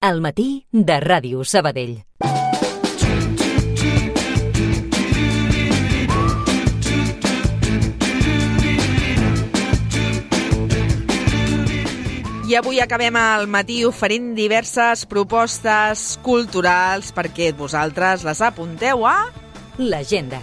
al matí de Ràdio Sabadell. I avui acabem el matí oferint diverses propostes culturals perquè vosaltres les apunteu a... L'agenda.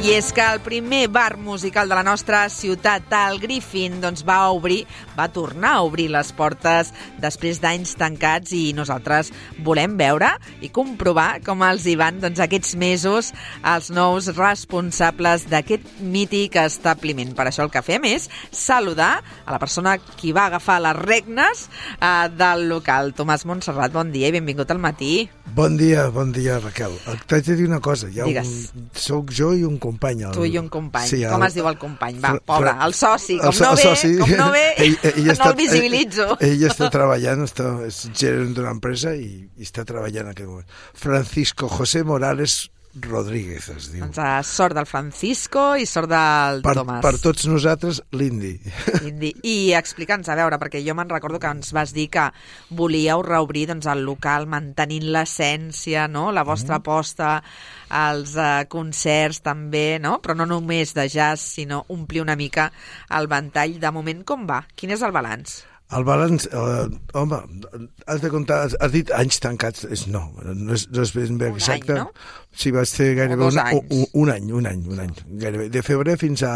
I és que el primer bar musical de la nostra ciutat, el Griffin, doncs va obrir, va tornar a obrir les portes després d'anys tancats i nosaltres volem veure i comprovar com els hi van doncs, aquests mesos els nous responsables d'aquest mític establiment. Per això el que fem és saludar a la persona qui va agafar les regnes eh, del local. Tomàs Montserrat, bon dia i benvingut al matí. Bon dia, bon dia, Raquel. T'haig de dir una cosa. Hi ha Digues. un, soc jo i un company. El... Tu i un company. Sí, com el- es diu el company? Va, Fra- pobre, el soci. Com el so- no el ve, soci. com no ve, Ell- ell no està- el visibilitzo. Ell, ell està treballant, està, és gerent d'una empresa i, i està treballant en aquest moment. Francisco José Morales Rodríguez es diu. Doncs uh, sort del Francisco i sort del per, Tomàs. per tots nosaltres, l'indi. Indi. I explica'ns, a veure, perquè jo me'n recordo que ens vas dir que volíeu reobrir doncs, el local mantenint l'essència, no? la vostra Mm. aposta als uh, concerts també, no? però no només de jazz, sinó omplir una mica el ventall. De moment, com va? Quin és el balanç? El balanç, eh, home, has de comptar, has, dit anys tancats, és no, no és, no és ben bé Un exacte. any, no? Sí, va ser gairebé un, un, un any, un any, un any, gairebé. De febrer fins a,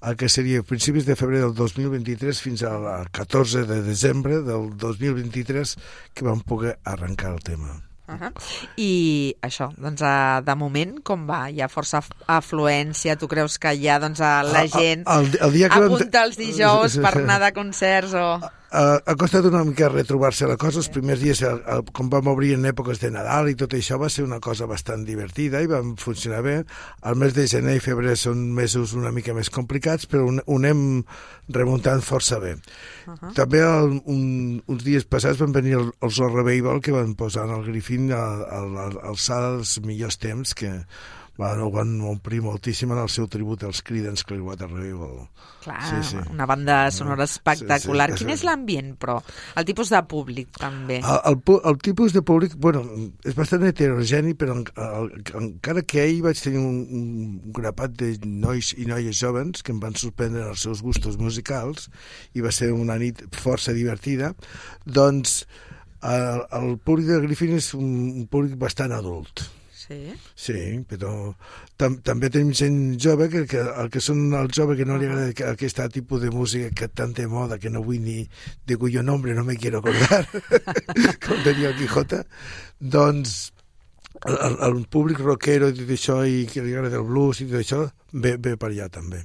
a que seria principis de febrer del 2023 fins al 14 de desembre del 2023 que vam poder arrencar el tema. Uh -huh. I això, doncs, de moment, com va? Hi ha força af- afluència? Tu creus que ja doncs, uh, la El- gent el, el dia que vam- apunta els dijous per anar de concerts o... Uh, ha costat una mica retrobar-se la cosa. Els primers dies, el, el, com vam obrir en èpoques de Nadal i tot això, va ser una cosa bastant divertida i vam funcionar bé. El mes de gener i febrer són mesos una mica més complicats, però ho, anem remuntant força bé. Uh -huh. També el, un, uns dies passats van venir el, els Revival que van posar en el Griffin a, a, a, a alçada dels millors temps que van, van omplir moltíssim en el seu tribut als Creedence Clearwater Revival. Clar, Sí, sí. una banda sonora espectacular. Sí, sí. Quin és l'ambient, però? El tipus de públic, també. El, el, el tipus de públic, bueno, és bastant heterogeni, però en, el, encara que ahir vaig tenir un, un grapat de nois i noies jovens que em van sorprendre els seus gustos musicals i va ser una nit força divertida, doncs el, el públic de Griffin és un, un públic bastant adult. Sí? Sí, però tam també tenim gent jove que, que el que són el jove que no li agrada que- aquest tipus de música que tant de moda que no vull ni de cuyo nombre no me quiero acordar com tenia el Quijota doncs el, el, públic rockero i tot això i que li agrada el blues i tot això ve, ve per allà també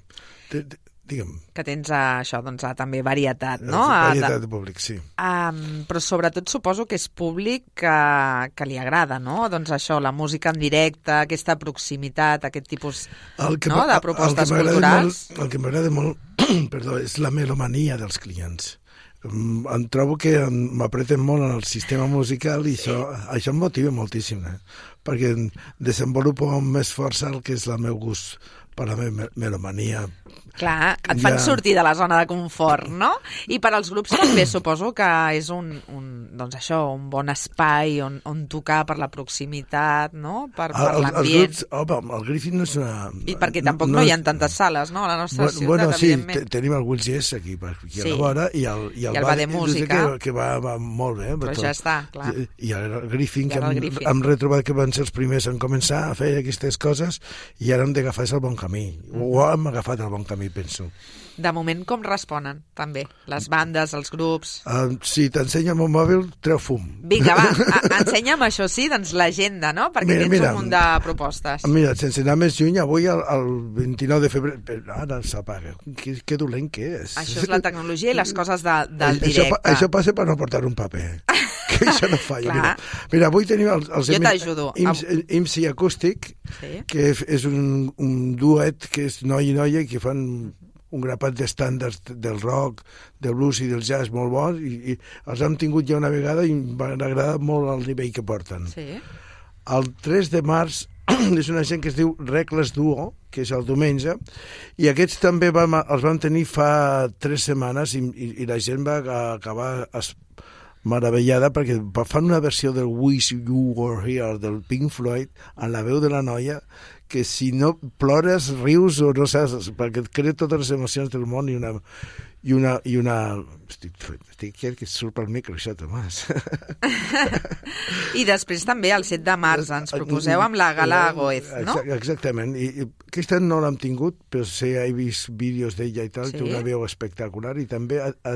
digue'm Que tens uh, això, doncs, uh, també varietat, no? Ah, varietat de- públic, sí Um, però sobretot suposo que és públic que, que li agrada, no? Doncs això, la música en directe, aquesta proximitat, aquest tipus El que, no? de el propostes que m'agrada culturals. Molt, el que m'agrada molt perdó, és la melomania dels clients. Em, trobo que m'apreten molt en el sistema musical i això, això em motiva moltíssim, eh? perquè desenvolupo amb més força el que és el meu gust per la meva melomania. Clar, et fan Ja. sortir de la zona de confort, no? I per als grups també suposo que és un, un, doncs això, un bon espai on, on tocar per la proximitat, no? Per, per El- els l'ambient. grups, home, el Griffin no és una... I perquè tampoc no, hi ha tantes sales, no? A la nostra Bueno, ciutat, bueno sí, evidentment. te- tenim el Wills Yes aquí, aquí Sí. a la vora, i el, i el, I el Ba de Música. Que, que va, va molt bé. Però tot. ja està, clar. I, i el Griffin, I que hem, Griffin. hem retrobat que van ser els primers en començar a fer aquestes coses i ara hem d'agafar el bon camí. Mm-hmm. O hem agafat el bon camí, penso. De moment, com responen, també? Les bandes, els grups... Uh, si t'ensenya el meu mòbil, treu fum. Vinga, va, ensenya'm això sí, doncs l'agenda, no? Perquè Mira, tens mira. un munt de propostes. Mira, sense anar més lluny, avui, el, el 29 de febrer... però Ara s'apaga. Que, que dolent que és. Això és la tecnologia i les coses de, del això, directe. pa- això passa per no portar un paper. que això no falla. Clar. mira. mira, avui tenim els, els Jo t'ajudo. Ims, Ims i Acústic, Sí. que és- un, un duet que és noi i noia que fan un grapat d'estàndards del rock, del blues i del jazz molt bons i, i els hem tingut ja una vegada i m'ha agradat molt el nivell que porten. Sí. El 3 de març és una gent que es diu Recles Duo, que és el diumenge, i aquests també vam, els vam tenir fa tres setmanes i, i, i la gent va acabar es, meravellada perquè fan una versió del Wish You Were Here del Pink Floyd en la veu de la noia que si no plores, rius o no saps, perquè et crea totes les emocions del món i una, i una... I una estic, estic aquí que surt pel micro, això, Tomàs. I després també el 7 de març ens proposeu amb la Gala Goez, no? Exactament. I, i aquest any no l'hem tingut, però sé, he vist vídeos d'ella i tal, Sí? té una veu espectacular i també ha, ha,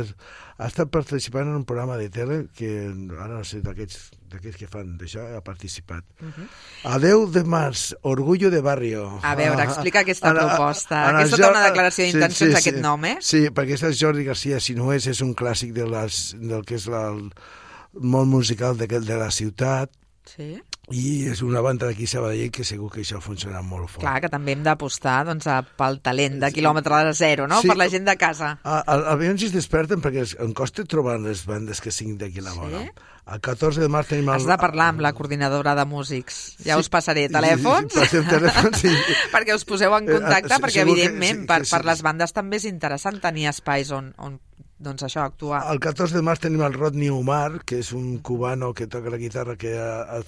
ha estat participant en un programa de tele que ara no sé d'aquests d'aquests que fan d'això, ha participat. Uh -huh. A 10 de març, Orgullo de Barrio. A veure, explica aquesta Ara- proposta. ara Aquesta jo- té una declaració d'intencions, aquest nom, eh? Sí, perquè és el Jordi Garcia Sinués, és un clàssic de les, del que és la, el món musical de, de la ciutat, Sí. I és una banda d'aquí Sabadell que segur que això funciona molt fort. Clar, que també hem d'apostar doncs, pel talent de quilòmetre zero, no? Sí. Per la gent de casa. A, a, aviam si es desperten perquè em costa trobar les bandes que siguin d'aquí la vora. Sí? El 14 de març tenim... El... Has de parlar amb la coordinadora de músics. Ja Sí. us passaré Sí, telèfons. sí, passem telèfons, sí. perquè us poseu en Eh, contacte, eh, perquè segur que- evidentment sí, per, sí. per les bandes també és interessant tenir espais on, on doncs això, actuar. El 14 de març tenim el Rodney Umar, que és un cubano que toca la guitarra, que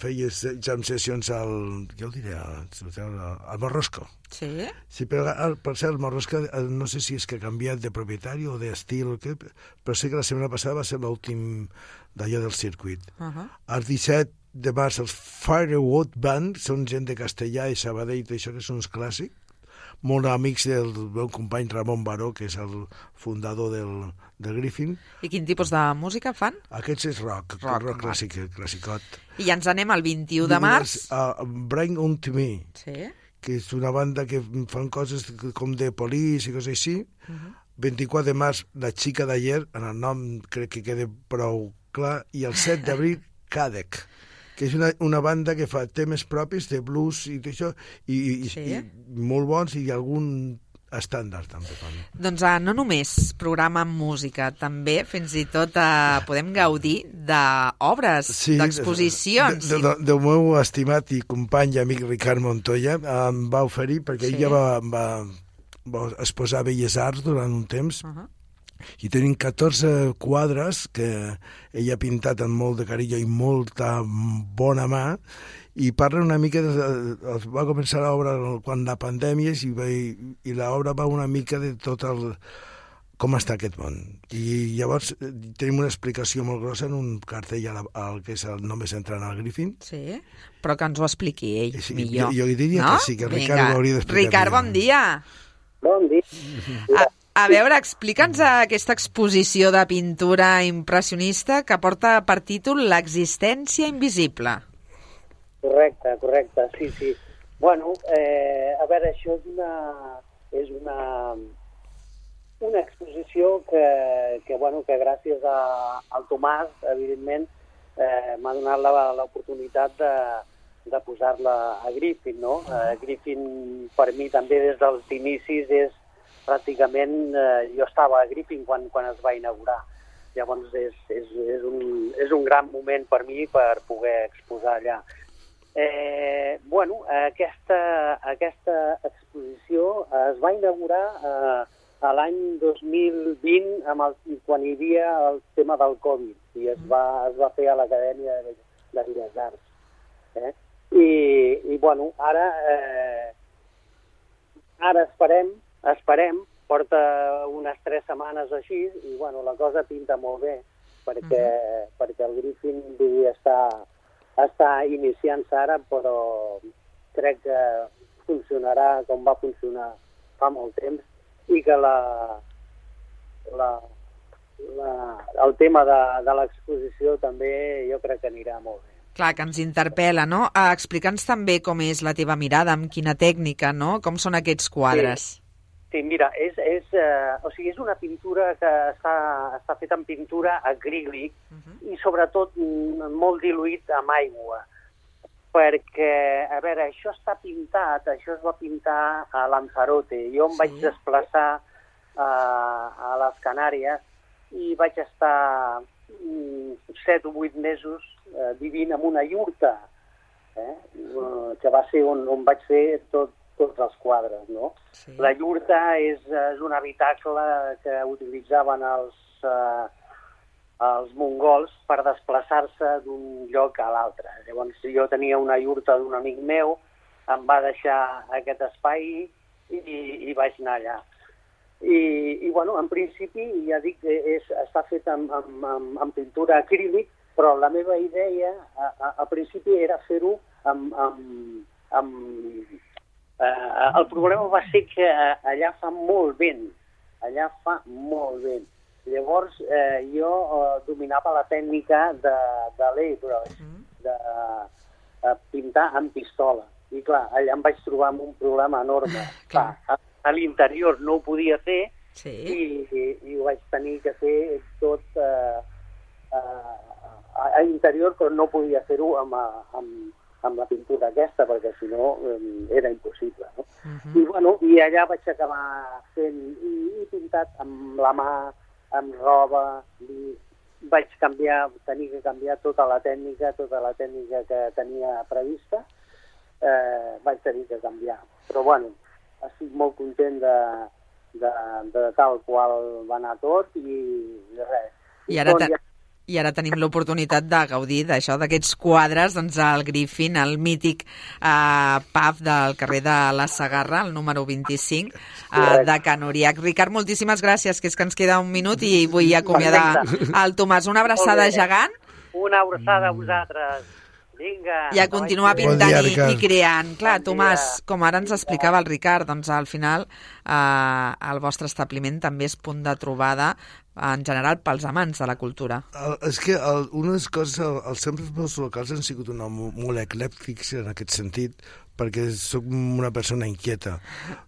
feia jam sessions al... Què ho diré? Al, al Morrosco. Sí? Sí, però el, per cert, el Morrosco, eh, no sé si és que ha canviat de propietari o d'estil, però sé que la setmana passada va ser l'últim d'allò del circuit. Uh -huh. El 17 de març els Firewood Band, són gent de Castellà i Sabadell, això que són uns clàssics, molt amics del meu company Ramon Baró, que és el fundador del, del Griffin. I quin tipus de música fan? Aquests és rock, Rock, rock, clàssic, clàssicot. I ja ens anem al 21 de març. Uh, Bring On To Me, Sí? que és una banda que fan coses com de polis i coses així. Uh -huh. 24 de març, La xica d'ayer, en el nom crec que queda prou clar, i el 7 d'abril, Cadec, que és una, una banda que fa temes propis de blues i d'això, i, i, Sí. i molt bons, i algun estàndard també fan. Doncs uh, no només programa amb música, també fins i tot uh, podem gaudir d'obres, sí, d'exposicions. De, de, de, del meu estimat i company i amic Ricard Montoya em va oferir, perquè Sí. ella va, va, va exposar Belles Arts durant un temps, Uh -huh. I tenim 14 quadres que ella ha pintat amb molt de carinyo i molta bona mà, i parla una mica, de, de, va començar l'obra quan la pandèmia i, va, i l'obra va una mica de tot el, com està aquest món. I llavors eh, tenim una explicació molt grossa en un cartell al, al que és el Només entrant al Griffin. Sí, però que ens ho expliqui ell Sí, millor. jo- jo diria no? que sí, que Ricard Vinga. ho hauria d'explicar Ricard, millor. bon dia. Bon dia. A, a veure, explica'ns aquesta exposició de pintura impressionista que porta per títol L'existència invisible. Correcte, correcte, sí, sí. Bueno, eh, a veure, això és una, és una, una exposició que, que, bueno, que gràcies a, al Tomàs, evidentment, eh, m'ha donat l'oportunitat de, de posar-la a Griffin, no? Eh, Griffin, per mi, també des dels inicis, és pràcticament... Eh, jo estava a Griffin quan, quan es va inaugurar. Llavors, és, és, és, un, és un gran moment per mi per poder exposar allà. Eh, bueno, aquesta, aquesta exposició es va inaugurar eh, a l'any 2020 amb el, quan hi havia el tema del Covid i es va, es va fer a l'Acadèmia de, de Belles Arts. Eh? I, I, bueno, ara, eh, ara esperem, esperem, porta unes tres setmanes així i, bueno, la cosa pinta molt bé perquè, perquè el Griffin dir, està, està iniciant-se ara, però crec que funcionarà com va funcionar fa molt temps i que la, la, la, el tema de, de l'exposició també jo crec que anirà molt bé. Clar, que ens interpel·la, no? Uh, Explica'ns també com és la teva mirada, amb quina tècnica, no? Com són aquests quadres. Sí, mira, és, és, eh, o sigui, és una pintura que està, està feta en pintura acrílic Uh -huh. i sobretot molt diluït amb aigua perquè, a veure, això està pintat, això es va pintar a Lanzarote. Jo em Sí. vaig desplaçar a, a les Canàries i vaig estar mm, set o vuit mesos eh, vivint en una iurta, eh, eh, que va ser on, on vaig fer tot, tots els quadres, no? Sí. La iurta és, és un habitacle que utilitzaven els, eh, els mongols per desplaçar-se d'un lloc a l'altre. Llavors jo tenia una iurta d'un amic meu, em va deixar aquest espai i, i vaig anar allà. I, i bueno, en principi, ja dic, és, està fet amb, amb, amb, amb pintura acrílic, però la meva idea a, a, a principi era fer-ho amb, amb, amb... Eh, el problema va ser que allà fa molt vent, allà fa molt vent. Llavors eh, jo eh, dominava la tècnica de, de l'airbrush, mm. de eh, pintar amb pistola. I clar, allà em vaig trobar amb un problema enorme. clar, a, a l'interior no ho podia fer sí. i, i, i ho vaig tenir que fer tot eh, eh, a l'interior, però no podia fer-ho amb, amb, amb la pintura aquesta, perquè si no eh, era impossible. No? Uh -huh. I, bueno, I allà vaig acabar fent, i, i pintat amb la mà, amb roba, i vaig canviar, tenir que canviar tota la tècnica, tota la tècnica que tenia prevista, eh, vaig tenir que canviar. Però bueno, estic molt content de, de, de tal qual va anar tot i res. I ara, te, i ara tenim l'oportunitat de gaudir d'això, d'aquests quadres, doncs al Griffin, el mític eh, pub del carrer de la Sagarra, el número 25, eh, de Can Uriac. Ricard, moltíssimes gràcies, que és que ens queda un minut i vull acomiadar el Tomàs. Una abraçada gegant. Una abraçada a vosaltres. Vinga. I a continuar pintant bon dia, i, i creant. Clar, bon Tomàs, com ara ens explicava el Ricard, doncs al final eh, el vostre establiment també és punt de trobada en general pels amants de la cultura. El, és que el, unes coses, el, els centres locals han sigut una, molt eclèptics en aquest sentit, perquè sóc una persona inquieta.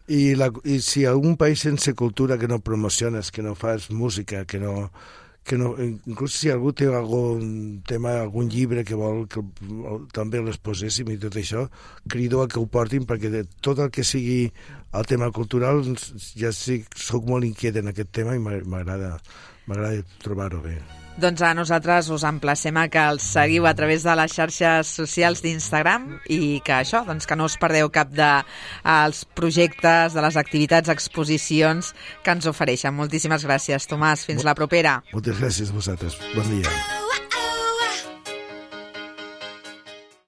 I, la, I si algun país sense cultura que no promociones, que no fas música, que no, que no, inclús si algú té algun tema, algun llibre que vol que també les poséssim i tot això, crido a que ho portin perquè de tot el que sigui el tema cultural ja sí, soc molt inquiet en aquest tema i m'agrada m'agrada trobar-ho bé. Doncs a nosaltres us emplacem a que els seguiu a través de les xarxes socials d'Instagram i que això, doncs que no us perdeu cap dels de, projectes, de les activitats, exposicions que ens ofereixen. Moltíssimes gràcies, Tomàs. Fins la propera. Moltes gràcies a vosaltres. Bon dia.